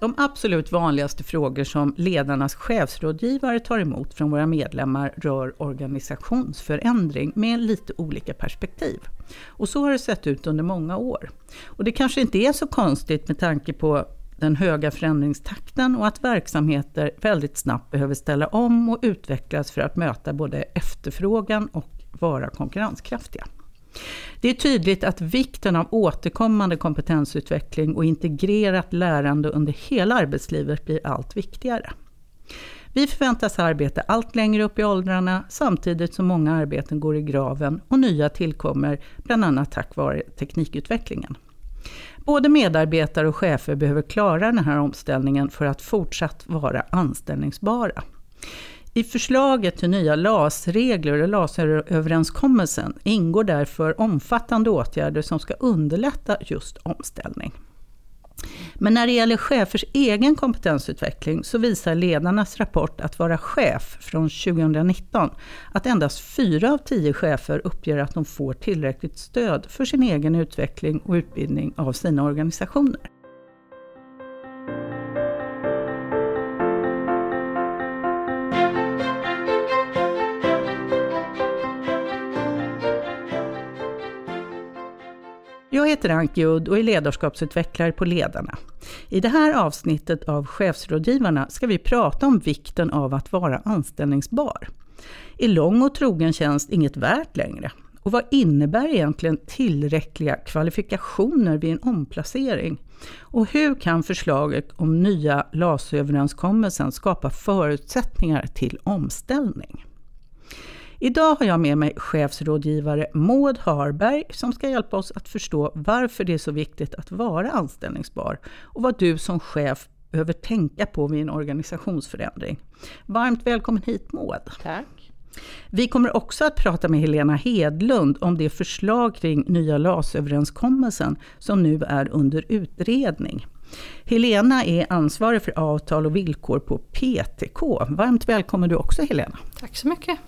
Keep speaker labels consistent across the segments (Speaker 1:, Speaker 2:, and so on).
Speaker 1: De absolut vanligaste frågor som ledarnas chefsrådgivare tar emot från våra medlemmar rör organisationsförändring med lite olika perspektiv. Och så har det sett ut under många år. Och det kanske inte är så konstigt med tanke på den höga förändringstakten och att verksamheter väldigt snabbt behöver ställa om och utvecklas för att möta både efterfrågan och vara konkurrenskraftiga. Det är tydligt att vikten av återkommande kompetensutveckling och integrerat lärande under hela arbetslivet blir allt viktigare. Vi förväntas arbeta allt längre upp i åldrarna samtidigt som många arbeten går i graven och nya tillkommer, bland annat tack vare teknikutvecklingen. Både medarbetare och chefer behöver klara den här omställningen för att fortsatt vara anställningsbara. I förslaget till nya LAS-regler och LAS-överenskommelsen ingår därför omfattande åtgärder som ska underlätta just omställning. Men när det gäller chefers egen kompetensutveckling så visar ledarnas rapport att vara chef från 2019 att endast fyra av tio chefer uppger att de får tillräckligt stöd för sin egen utveckling och utbildning av sina organisationer. Heter Anki Udd och är ledarskapsutvecklare på Ledarna. I det här avsnittet av Chefsrådgivarna ska vi prata om vikten av att vara anställningsbar. Är lång och trogen tjänst inget värt längre? Och vad innebär egentligen tillräckliga kvalifikationer vid en omplacering? Och hur kan förslaget om nya LAS-överenskommelsen skapa förutsättningar till omställning? Idag har jag med mig chefsrådgivare Maud Harberg som ska hjälpa oss att förstå varför det är så viktigt att vara anställningsbar och vad du som chef behöver tänka på vid en organisationsförändring. Varmt välkommen hit Maud!
Speaker 2: Tack!
Speaker 1: Vi kommer också att prata med Helena Hedlund om det förslag kring nya LAS-överenskommelsen som nu är under utredning. Helena är ansvarig för avtal och villkor på PTK. Varmt välkommen du också Helena!
Speaker 2: Tack så mycket!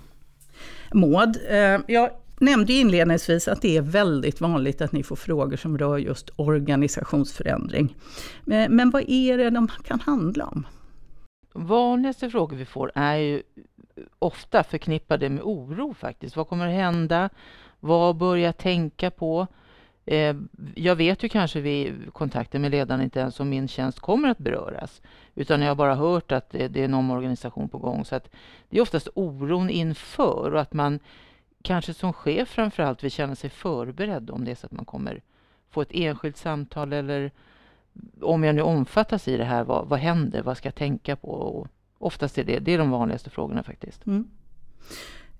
Speaker 1: Maud, eh, jag nämnde inledningsvis att det är väldigt vanligt att ni får frågor som rör just organisationsförändring. Eh, men vad är det de kan handla om?
Speaker 2: De vanligaste frågor vi får är ju ofta förknippade med oro faktiskt. Vad kommer att hända? Vad bör jag tänka på? Eh, jag vet ju kanske vid kontakten med ledarna inte ens om min tjänst kommer att beröras, utan jag har bara hört att det är en omorganisation på gång. Så att det är oftast oron inför och att man kanske som chef framförallt vill känna sig förberedd om det är så att man kommer få ett enskilt samtal eller om jag nu omfattas i det här, vad, vad händer? Vad ska jag tänka på? Och oftast är det, det är de vanligaste frågorna faktiskt. Mm.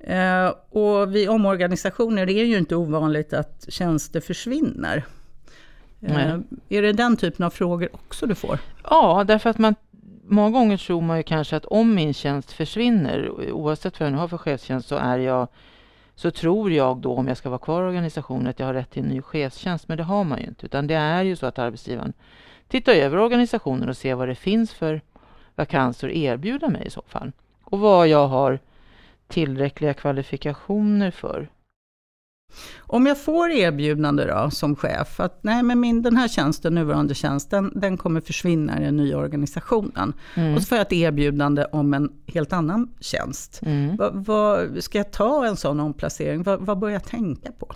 Speaker 1: Eh, och vid omorganisationer är det ju inte ovanligt att tjänster försvinner. Eh, är det den typen av frågor också du får?
Speaker 2: Ja, därför att man många gånger tror man ju kanske att om min tjänst försvinner, oavsett vad jag nu har för chefstjänst, så är jag så tror jag då, om jag ska vara kvar i organisationen, att jag har rätt till en ny chefstjänst. Men det har man ju inte, utan det är ju så att arbetsgivaren tittar över organisationen och ser vad det finns för vakanser att erbjuda mig i så fall. Och vad jag har tillräckliga kvalifikationer för.
Speaker 1: Om jag får erbjudande då som chef att nej men min, den här tjänsten, nuvarande tjänsten, den kommer försvinna i den nya organisationen. Mm. Och så får jag ett erbjudande om en helt annan tjänst. Mm. Vad, vad, ska jag ta en sån omplacering? Vad, vad bör jag tänka på?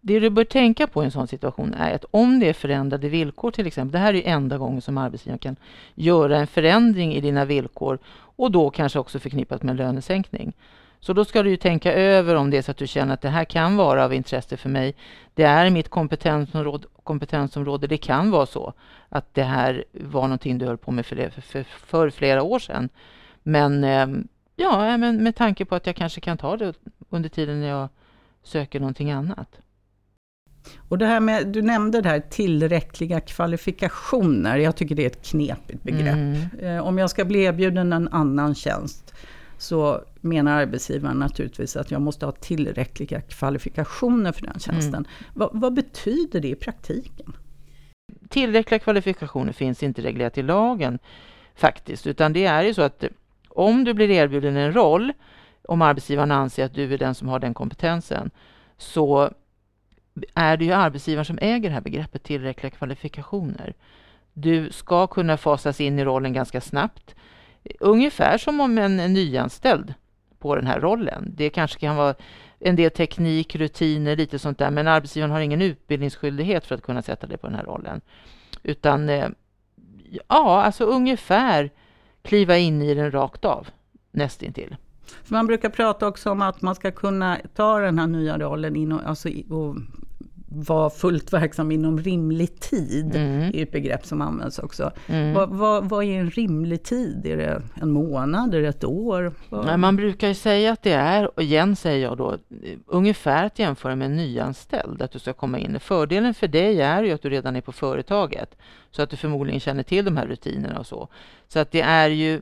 Speaker 2: Det du bör tänka på i en sån situation är att om det är förändrade villkor till exempel, det här är ju enda gången som arbetsgivaren kan göra en förändring i dina villkor och då kanske också förknippat med lönesänkning. Så då ska du ju tänka över om det är så att du känner att det här kan vara av intresse för mig. Det är mitt kompetensområde, kompetensområde. Det kan vara så att det här var någonting du höll på med för, för, för flera år sedan. Men ehm, ja, men med tanke på att jag kanske kan ta det under tiden när jag söker någonting annat.
Speaker 1: Och det här med, du nämnde det här tillräckliga kvalifikationer. Jag tycker det är ett knepigt begrepp. Mm. Eh, om jag ska bli erbjuden en annan tjänst så menar arbetsgivaren naturligtvis att jag måste ha tillräckliga kvalifikationer för den tjänsten. Mm. Vad, vad betyder det i praktiken?
Speaker 2: Tillräckliga kvalifikationer finns inte reglerat i lagen faktiskt, utan det är ju så att om du blir erbjuden en roll, om arbetsgivaren anser att du är den som har den kompetensen, så är det ju arbetsgivaren som äger det här begreppet tillräckliga kvalifikationer. Du ska kunna fasas in i rollen ganska snabbt. Ungefär som om en nyanställd på den här rollen. Det kanske kan vara en del teknik, rutiner, lite sånt där, men arbetsgivaren har ingen utbildningsskyldighet för att kunna sätta dig på den här rollen. Utan eh, ja, alltså ungefär kliva in i den rakt av, nästintill.
Speaker 1: För man brukar prata också om att man ska kunna ta den här nya rollen in och, alltså, och vara fullt verksam inom rimlig tid. Mm. är ett begrepp som används också. Mm. Vad, vad, vad, är en rimlig tid? Är det en månad? Är det ett år?
Speaker 2: Nej, man brukar säga att det är, och igen säger jag då, ungefär att jämföra med en nyanställd, att du ska komma in. Fördelen för dig är ju att du redan är på företaget, så att du förmodligen känner till de här rutinerna och så. Så att det är ju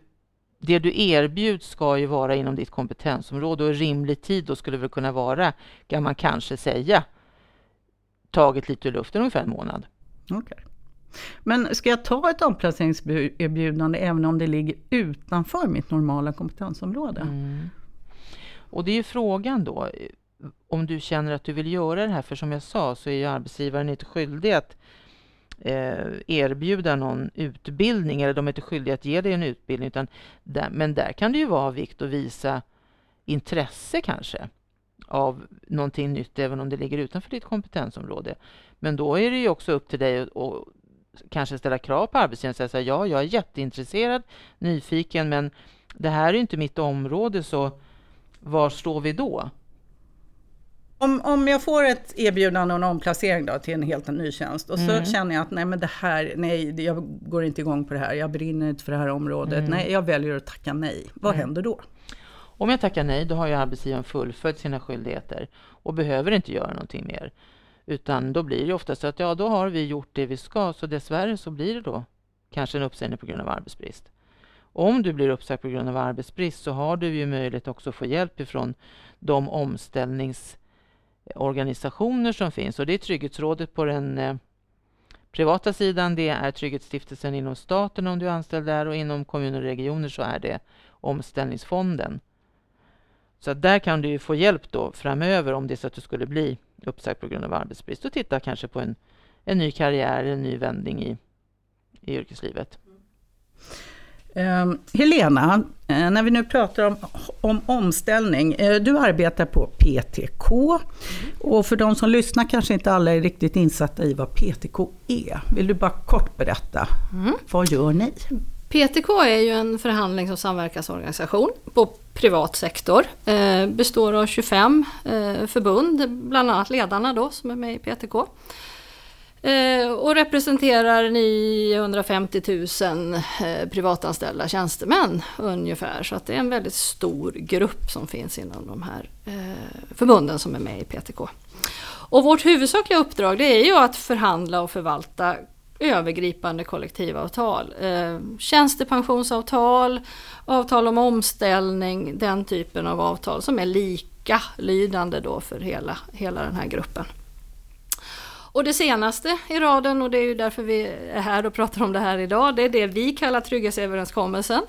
Speaker 2: det du erbjuds ska ju vara inom ditt kompetensområde och rimlig tid då skulle väl kunna vara, kan man kanske säga, tagit lite ur luften, ungefär en månad.
Speaker 1: Okay. Men ska jag ta ett omplaceringserbjudande även om det ligger utanför mitt normala kompetensområde? Mm.
Speaker 2: Och det är ju frågan då, om du känner att du vill göra det här, för som jag sa så är ju arbetsgivaren inte skyldig att eh, erbjuda någon utbildning, eller de är inte skyldiga att ge dig en utbildning, utan där, men där kan det ju vara av vikt att visa intresse kanske av någonting nytt, även om det ligger utanför ditt kompetensområde. Men då är det ju också upp till dig att kanske ställa krav på arbetsgivaren och säga ja, jag är jätteintresserad, nyfiken, men det här är inte mitt område, så var står vi då?
Speaker 1: Om, om jag får ett erbjudande en omplacering då till en helt ny tjänst och så mm. känner jag att nej men det här, nej jag går inte igång på det här, jag brinner inte för det här området, mm. nej jag väljer att tacka nej. Vad mm. händer då?
Speaker 2: Om jag tackar nej, då har ju arbetsgivaren fullföljt sina skyldigheter och behöver inte göra någonting mer. Utan då blir det ofta så att ja, då har vi gjort det vi ska, så dessvärre så blir det då kanske en uppsägning på grund av arbetsbrist. Om du blir uppsagd på grund av arbetsbrist så har du ju möjlighet också att få hjälp ifrån de omställningsorganisationer som finns. Och det är Trygghetsrådet på den eh, privata sidan, det är Trygghetsstiftelsen inom staten om du är anställd där och inom kommuner och regioner så är det Omställningsfonden. Så där kan du få hjälp då framöver om det är så att du skulle bli uppsagd på grund av arbetsbrist och titta kanske på en, en ny karriär, en ny vändning i, i yrkeslivet.
Speaker 1: Um, Helena, uh, när vi nu pratar om, om omställning. Uh, du arbetar på PTK mm. och för de som lyssnar kanske inte alla är riktigt insatta i vad PTK är. Vill du bara kort berätta? Mm. Vad gör ni?
Speaker 3: PTK är ju en förhandlings och samverkansorganisation på privat sektor. Eh, består av 25 eh, förbund, bland annat ledarna då som är med i PTK. Eh, och representerar 950 000 eh, privatanställda tjänstemän ungefär. Så att det är en väldigt stor grupp som finns inom de här eh, förbunden som är med i PTK. Och vårt huvudsakliga uppdrag det är ju att förhandla och förvalta övergripande kollektivavtal. Eh, tjänstepensionsavtal, avtal om omställning, den typen av avtal som är likalydande då för hela, hela den här gruppen. Och det senaste i raden, och det är ju därför vi är här och pratar om det här idag, det är det vi kallar trygghetsöverenskommelsen.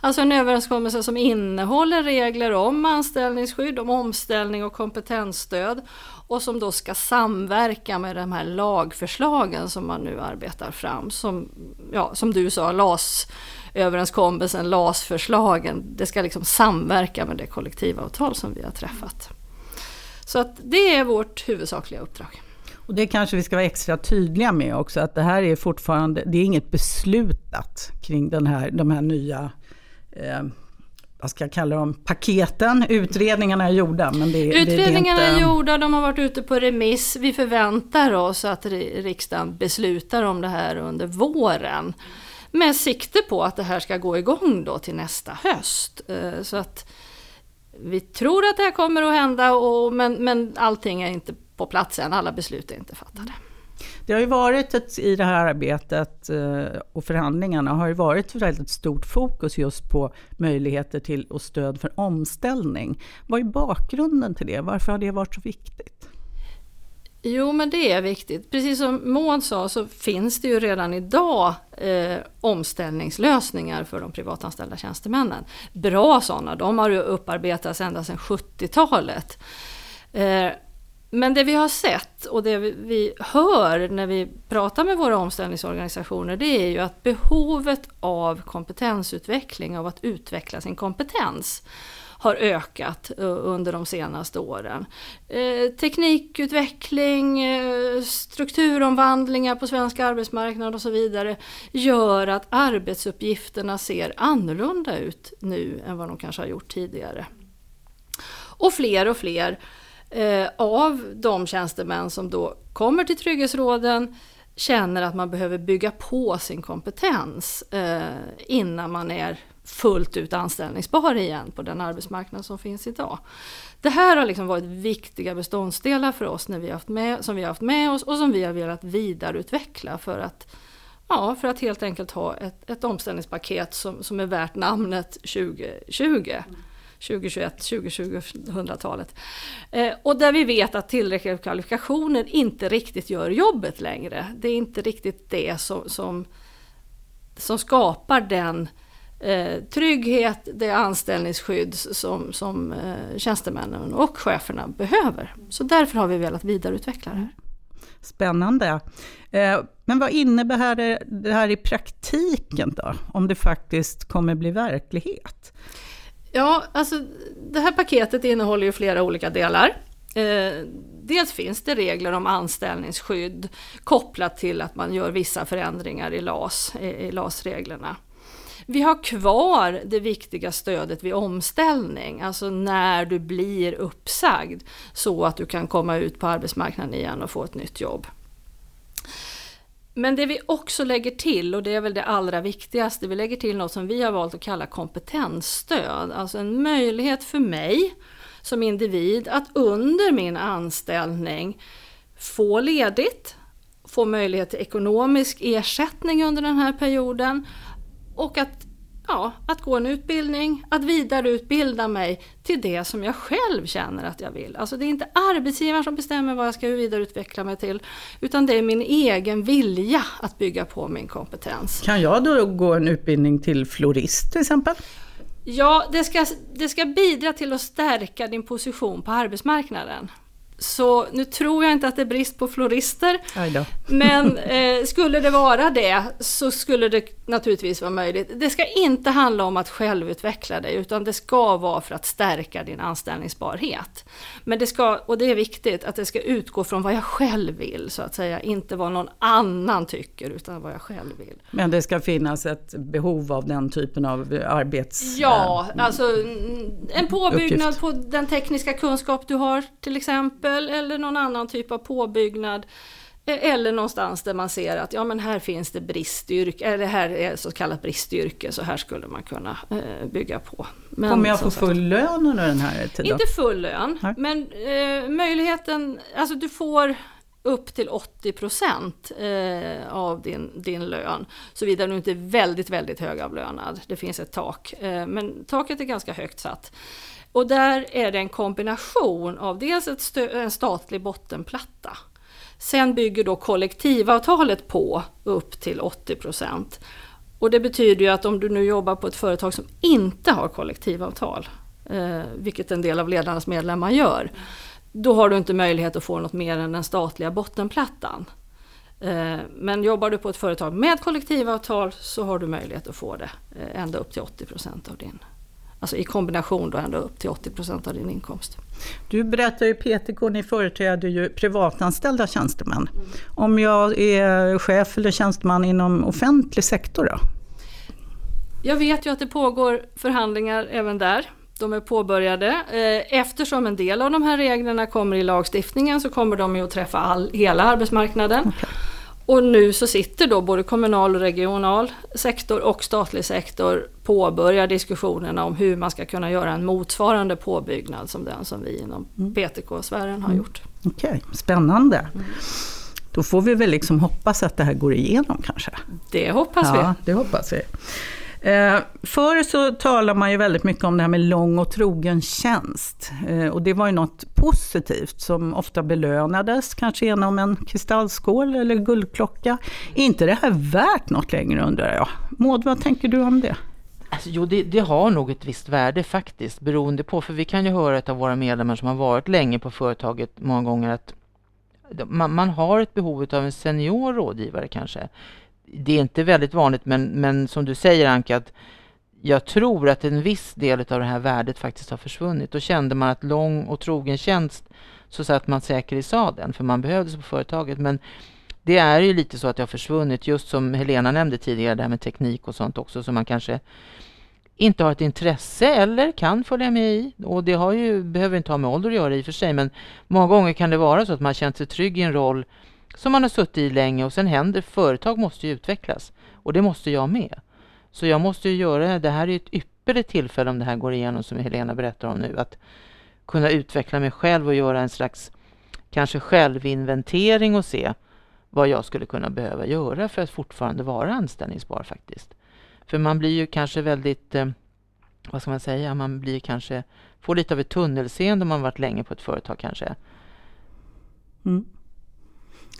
Speaker 3: Alltså en överenskommelse som innehåller regler om anställningsskydd, om omställning och kompetensstöd och som då ska samverka med de här lagförslagen som man nu arbetar fram. Som, ja, som du sa, LAS överenskommelsen, LAS-förslagen, det ska liksom samverka med det kollektivavtal som vi har träffat. Så att det är vårt huvudsakliga uppdrag.
Speaker 1: Och det kanske vi ska vara extra tydliga med också, att det här är fortfarande, det är inget beslutat kring den här, de här nya eh, vad ska jag kalla dem, paketen. Utredningarna är gjorda. Men det,
Speaker 3: Utredningarna
Speaker 1: det,
Speaker 3: är, inte... är gjorda, de har varit ute på remiss. Vi förväntar oss att riksdagen beslutar om det här under våren. Med sikte på att det här ska gå igång då till nästa höst. Eh, så att vi tror att det här kommer att hända, och, men, men allting är inte på plats än. Alla beslut är inte fattade.
Speaker 1: Det har ju varit ett, i det här arbetet eh, och förhandlingarna har det varit ett väldigt stort fokus just på möjligheter till och stöd för omställning. Vad är bakgrunden till det? Varför har det varit så viktigt?
Speaker 3: Jo, men det är viktigt. Precis som Maud sa så finns det ju redan idag eh, omställningslösningar för de privatanställda tjänstemännen. Bra sådana, de har ju upparbetats ända sedan 70-talet. Eh, men det vi har sett och det vi hör när vi pratar med våra omställningsorganisationer det är ju att behovet av kompetensutveckling, av att utveckla sin kompetens har ökat eh, under de senaste åren. Eh, teknikutveckling, eh, strukturomvandlingar på svensk arbetsmarknad och så vidare gör att arbetsuppgifterna ser annorlunda ut nu än vad de kanske har gjort tidigare. Och fler och fler Eh, av de tjänstemän som då kommer till Trygghetsråden känner att man behöver bygga på sin kompetens eh, innan man är fullt ut anställningsbar igen på den arbetsmarknad som finns idag. Det här har liksom varit viktiga beståndsdelar för oss när vi haft med, som vi har haft med oss och som vi har velat vidareutveckla för att, ja, för att helt enkelt ha ett, ett omställningspaket som, som är värt namnet 2020. 2021, 2020-talet. Eh, och där vi vet att tillräckliga kvalifikationer inte riktigt gör jobbet längre. Det är inte riktigt det som, som, som skapar den eh, trygghet, det anställningsskydd som, som eh, tjänstemännen och cheferna behöver. Så därför har vi velat vidareutveckla det här.
Speaker 1: Spännande. Eh, men vad innebär det här i praktiken då? Om det faktiskt kommer bli verklighet?
Speaker 3: Ja, alltså det här paketet innehåller ju flera olika delar. Eh, dels finns det regler om anställningsskydd kopplat till att man gör vissa förändringar i LAS, i LAS-reglerna. Vi har kvar det viktiga stödet vid omställning, alltså när du blir uppsagd så att du kan komma ut på arbetsmarknaden igen och få ett nytt jobb. Men det vi också lägger till, och det är väl det allra viktigaste, vi lägger till något som vi har valt att kalla kompetensstöd. Alltså en möjlighet för mig som individ att under min anställning få ledigt, få möjlighet till ekonomisk ersättning under den här perioden och att, ja, att gå en utbildning, att vidareutbilda mig till det som jag själv känner att jag vill. Alltså det är inte arbetsgivaren som bestämmer vad jag ska vidareutveckla mig till, utan det är min egen vilja att bygga på min kompetens.
Speaker 1: Kan jag då gå en utbildning till florist till exempel?
Speaker 3: Ja, det ska, det ska bidra till att stärka din position på arbetsmarknaden. Så nu tror jag inte att det är brist på florister. Men eh, skulle det vara det så skulle det naturligtvis vara möjligt. Det ska inte handla om att självutveckla dig utan det ska vara för att stärka din anställningsbarhet. Men det ska, och det är viktigt, att det ska utgå från vad jag själv vill så att säga. Inte vad någon annan tycker utan vad jag själv vill.
Speaker 1: Men det ska finnas ett behov av den typen av arbets...
Speaker 3: Ja, alltså en påbyggnad uppgift. på den tekniska kunskap du har till exempel exempel eller någon annan typ av påbyggnad. Eh, eller någonstans där man ser att ja men här finns det bristyrke, eller här är så kallat bristyrke, så här skulle man kunna eh, bygga på.
Speaker 1: Men, Kommer jag få full lön under den här tiden?
Speaker 3: Inte full lön, Nej. men eh, möjligheten, alltså du får upp till 80 procent eh, av din, din lön. Såvida du inte är väldigt, väldigt högavlönad. Det finns ett tak, eh, men taket är ganska högt satt. Och där är det en kombination av dels ett en statlig bottenplatta. Sen bygger då kollektivavtalet på upp till 80 procent. Och det betyder ju att om du nu jobbar på ett företag som inte har kollektivavtal, eh, vilket en del av ledarnas medlemmar gör, då har du inte möjlighet att få något mer än den statliga bottenplattan. Eh, men jobbar du på ett företag med kollektivavtal så har du möjlighet att få det eh, ända upp till 80 procent av din Alltså i kombination då ända upp till 80 procent av din inkomst.
Speaker 1: Du berättar ju PTK, ni företräder ju privatanställda tjänstemän. Mm. Om jag är chef eller tjänsteman inom offentlig sektor då?
Speaker 3: Jag vet ju att det pågår förhandlingar även där. De är påbörjade. Eh, eftersom en del av de här reglerna kommer i lagstiftningen så kommer de ju att träffa all, hela arbetsmarknaden. Okay. Och nu så sitter då både kommunal och regional sektor och statlig sektor påbörjar diskussionerna om hur man ska kunna göra en motsvarande påbyggnad som den som vi inom mm. PTK-sfären har mm. gjort.
Speaker 1: Okej, okay, spännande. Mm. Då får vi väl liksom hoppas att det här går igenom kanske?
Speaker 3: Det hoppas ja, vi.
Speaker 1: det hoppas vi. Eh, förr så talade man ju väldigt mycket om det här med lång och trogen tjänst. Eh, och det var ju något positivt som ofta belönades, kanske genom en kristallskål eller guldklocka. Är inte det här värt något längre undrar jag? Maud, vad tänker du om det?
Speaker 2: Alltså, jo, det, det, har nog ett visst värde faktiskt, beroende på, för vi kan ju höra av våra medlemmar som har varit länge på företaget många gånger att man, man har ett behov av en senior rådgivare kanske. Det är inte väldigt vanligt, men, men som du säger Anka, att jag tror att en viss del av det här värdet faktiskt har försvunnit. Då kände man att lång och trogen tjänst så satt man säker i sadeln, för man behövdes på företaget. Men det är ju lite så att det har försvunnit, just som Helena nämnde tidigare, det här med teknik och sånt också, som man kanske inte har ett intresse eller kan följa med i. Och det har ju, behöver inte ha med ålder att göra i och för sig, men många gånger kan det vara så att man känt sig trygg i en roll som man har suttit i länge och sen händer, företag måste ju utvecklas och det måste jag med. Så jag måste ju göra, det här är ett ypperligt tillfälle om det här går igenom som Helena berättar om nu, att kunna utveckla mig själv och göra en slags kanske självinventering och se vad jag skulle kunna behöva göra för att fortfarande vara anställningsbar faktiskt. För man blir ju kanske väldigt, eh, vad ska man säga, man blir kanske, får lite av ett tunnelseende om man varit länge på ett företag kanske.
Speaker 1: Mm.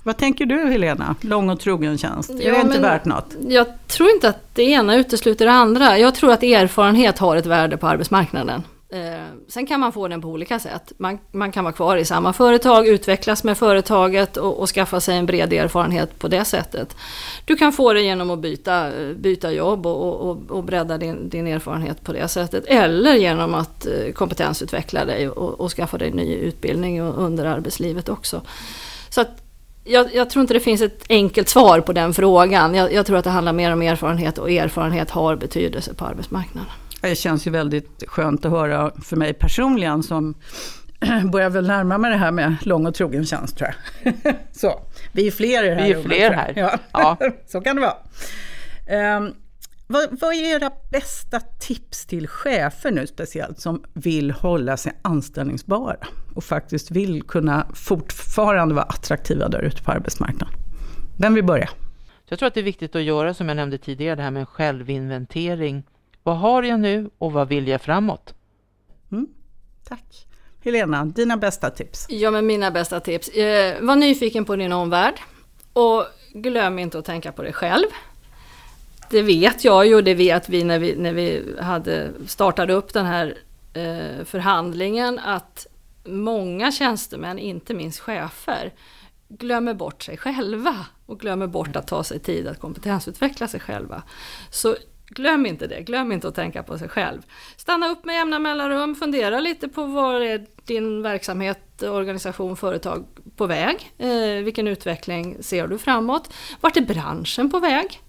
Speaker 1: Vad tänker du Helena? Lång och trogen tjänst, är ja, det inte värt något?
Speaker 3: Jag tror inte att det ena utesluter det andra. Jag tror att erfarenhet har ett värde på arbetsmarknaden. Eh, sen kan man få den på olika sätt. Man, man kan vara kvar i samma företag, utvecklas med företaget och, och, skaffa sig en bred erfarenhet på det sättet. Du kan få det genom att byta, byta jobb och, och, och bredda din, din, erfarenhet på det sättet. Eller genom att eh, kompetensutveckla dig och, och skaffa dig ny utbildning under arbetslivet också. Så att jag, jag, tror inte det finns ett enkelt svar på den frågan. Jag, jag tror att det handlar mer om erfarenhet och erfarenhet har betydelse på arbetsmarknaden.
Speaker 1: Det känns ju väldigt skönt att höra för mig personligen som börjar väl närma mig det här med lång och trogen tjänst tror jag. så, vi är fler i det här
Speaker 2: Vi är fler här.
Speaker 1: Ja. ja. så kan det vara. Um, vad, vad, är era bästa tips till chefer nu speciellt som vill hålla sig anställningsbara och faktiskt vill kunna fortfarande vara attraktiva där ute på arbetsmarknaden? Vem vill börja?
Speaker 2: Jag tror att det är viktigt att göra som jag nämnde tidigare, det här med en självinventering vad har jag nu och vad vill jag framåt?
Speaker 1: Mm, tack. Helena, dina bästa tips?
Speaker 3: Ja, men mina bästa tips. Eh, var nyfiken på din omvärld och glöm inte att tänka på dig själv. Det vet jag ju och det vet vi när vi, när vi hade startade upp den här eh, förhandlingen att många tjänstemän, inte minst chefer, glömmer bort sig själva och glömmer bort att ta sig tid att kompetensutveckla sig själva. Så Glöm inte det, glöm inte att tänka på sig själv. Stanna upp med jämna mellanrum, fundera lite på var är din verksamhet, organisation, företag på väg? Eh, vilken utveckling ser du framåt? Vart är branschen på väg?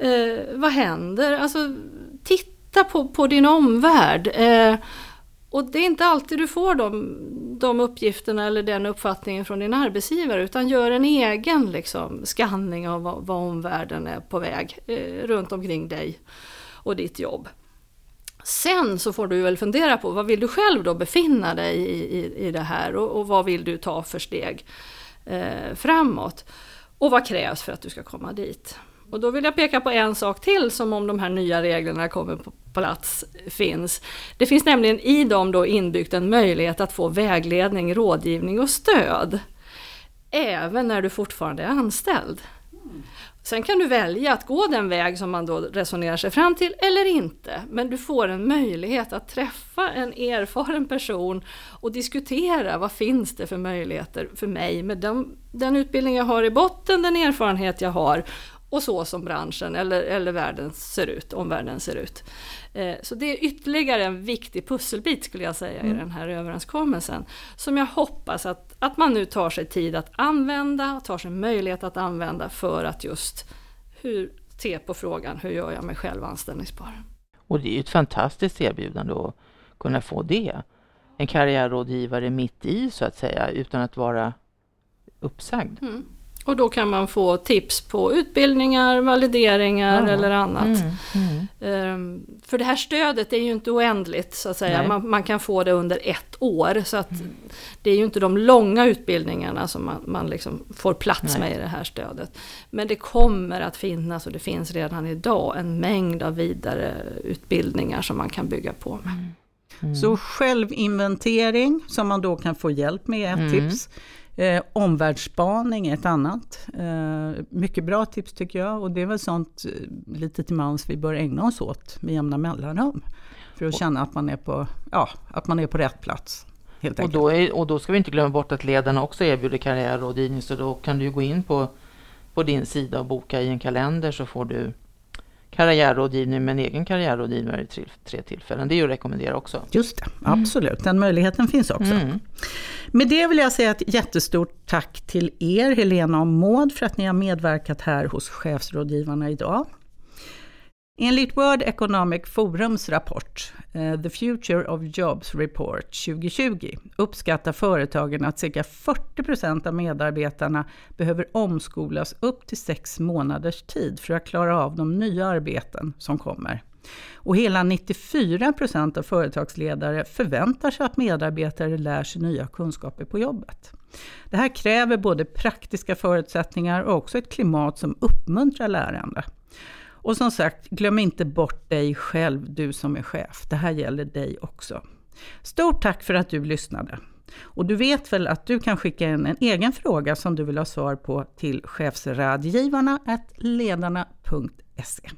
Speaker 3: Eh, vad händer? Alltså, titta på, på din omvärld. Eh, och det är inte alltid du får de, de uppgifterna eller den uppfattningen från din arbetsgivare utan gör en egen liksom, skanning av vad, vad omvärlden är på väg eh, runt omkring dig och ditt jobb. Sen så får du väl fundera på vad vill du själv då befinna dig i, i, i det här och, och vad vill du ta för steg eh, framåt? Och vad krävs för att du ska komma dit? Och då vill jag peka på en sak till som om de här nya reglerna kommer på plats finns. Det finns nämligen i dem då inbyggt en möjlighet att få vägledning, rådgivning och stöd. Även när du fortfarande är anställd. Sen kan du välja att gå den väg som man då resonerar sig fram till eller inte. Men du får en möjlighet att träffa en erfaren person och diskutera vad finns det för möjligheter för mig med den, den utbildning jag har i botten, den erfarenhet jag har och så som branschen eller, eller världen ser ut, omvärlden ser ut. Eh, så det är ytterligare en viktig pusselbit skulle jag säga mm. i den här överenskommelsen. Som jag hoppas att, att man nu tar sig tid att använda, tar sig möjlighet att använda för att just hur, se på frågan, hur gör jag mig själv anställningsbar?
Speaker 2: Och det är ju ett fantastiskt erbjudande att kunna få det. En karriärrådgivare mitt i så att säga, utan att vara uppsagd. Mm.
Speaker 3: Och då kan man få tips på utbildningar, valideringar ja. eller annat. Mm, mm. Um, för det här stödet är ju inte oändligt så att säga. Man, man, kan få det under ett år. Så att mm. det är ju inte de långa utbildningarna som man, man liksom får plats Nej. med i det här stödet. Men det kommer att finnas och det finns redan idag en mängd av vidareutbildningar som man kan bygga på med.
Speaker 1: Mm. Så självinventering som man då kan få hjälp med, ett mm. tips. Eh, omvärldsspaning är ett annat. Eh, mycket bra tips tycker jag och det är väl sånt eh, lite till mans vi bör ägna oss åt med jämna mellanrum. För att känna att man är på, ja, att man är på rätt plats.
Speaker 2: och, då är, och då ska vi inte glömma bort att ledarna också erbjuder karriärrådgivning så då kan du gå in på, på din sida och boka i en kalender så får du karriärrådgivning med en egen karriärrådgivare i tre tillfällen. Det är ju att rekommendera också.
Speaker 1: Just det, absolut. Den möjligheten finns också. Mm. Med det vill jag säga ett jättestort tack till er, Helena och Maud, för att ni har medverkat här hos chefsrådgivarna idag. Enligt World Economic Forums rapport eh, The Future of Jobs Report 2020 uppskattar företagen att cirka 40 procent av medarbetarna behöver omskolas upp till sex månaders tid för att klara av de nya arbeten som kommer. Och hela 94 procent av företagsledare förväntar sig att medarbetare lär sig nya kunskaper på jobbet. Det här kräver både praktiska förutsättningar och också ett klimat som uppmuntrar lärande. Och som sagt, glöm inte bort dig själv, du som är chef. Det här gäller dig också. Stort tack för att du lyssnade. Och du vet väl att du kan skicka in en egen fråga som du vill ha svar på till chefsradgivarna ledarna.se.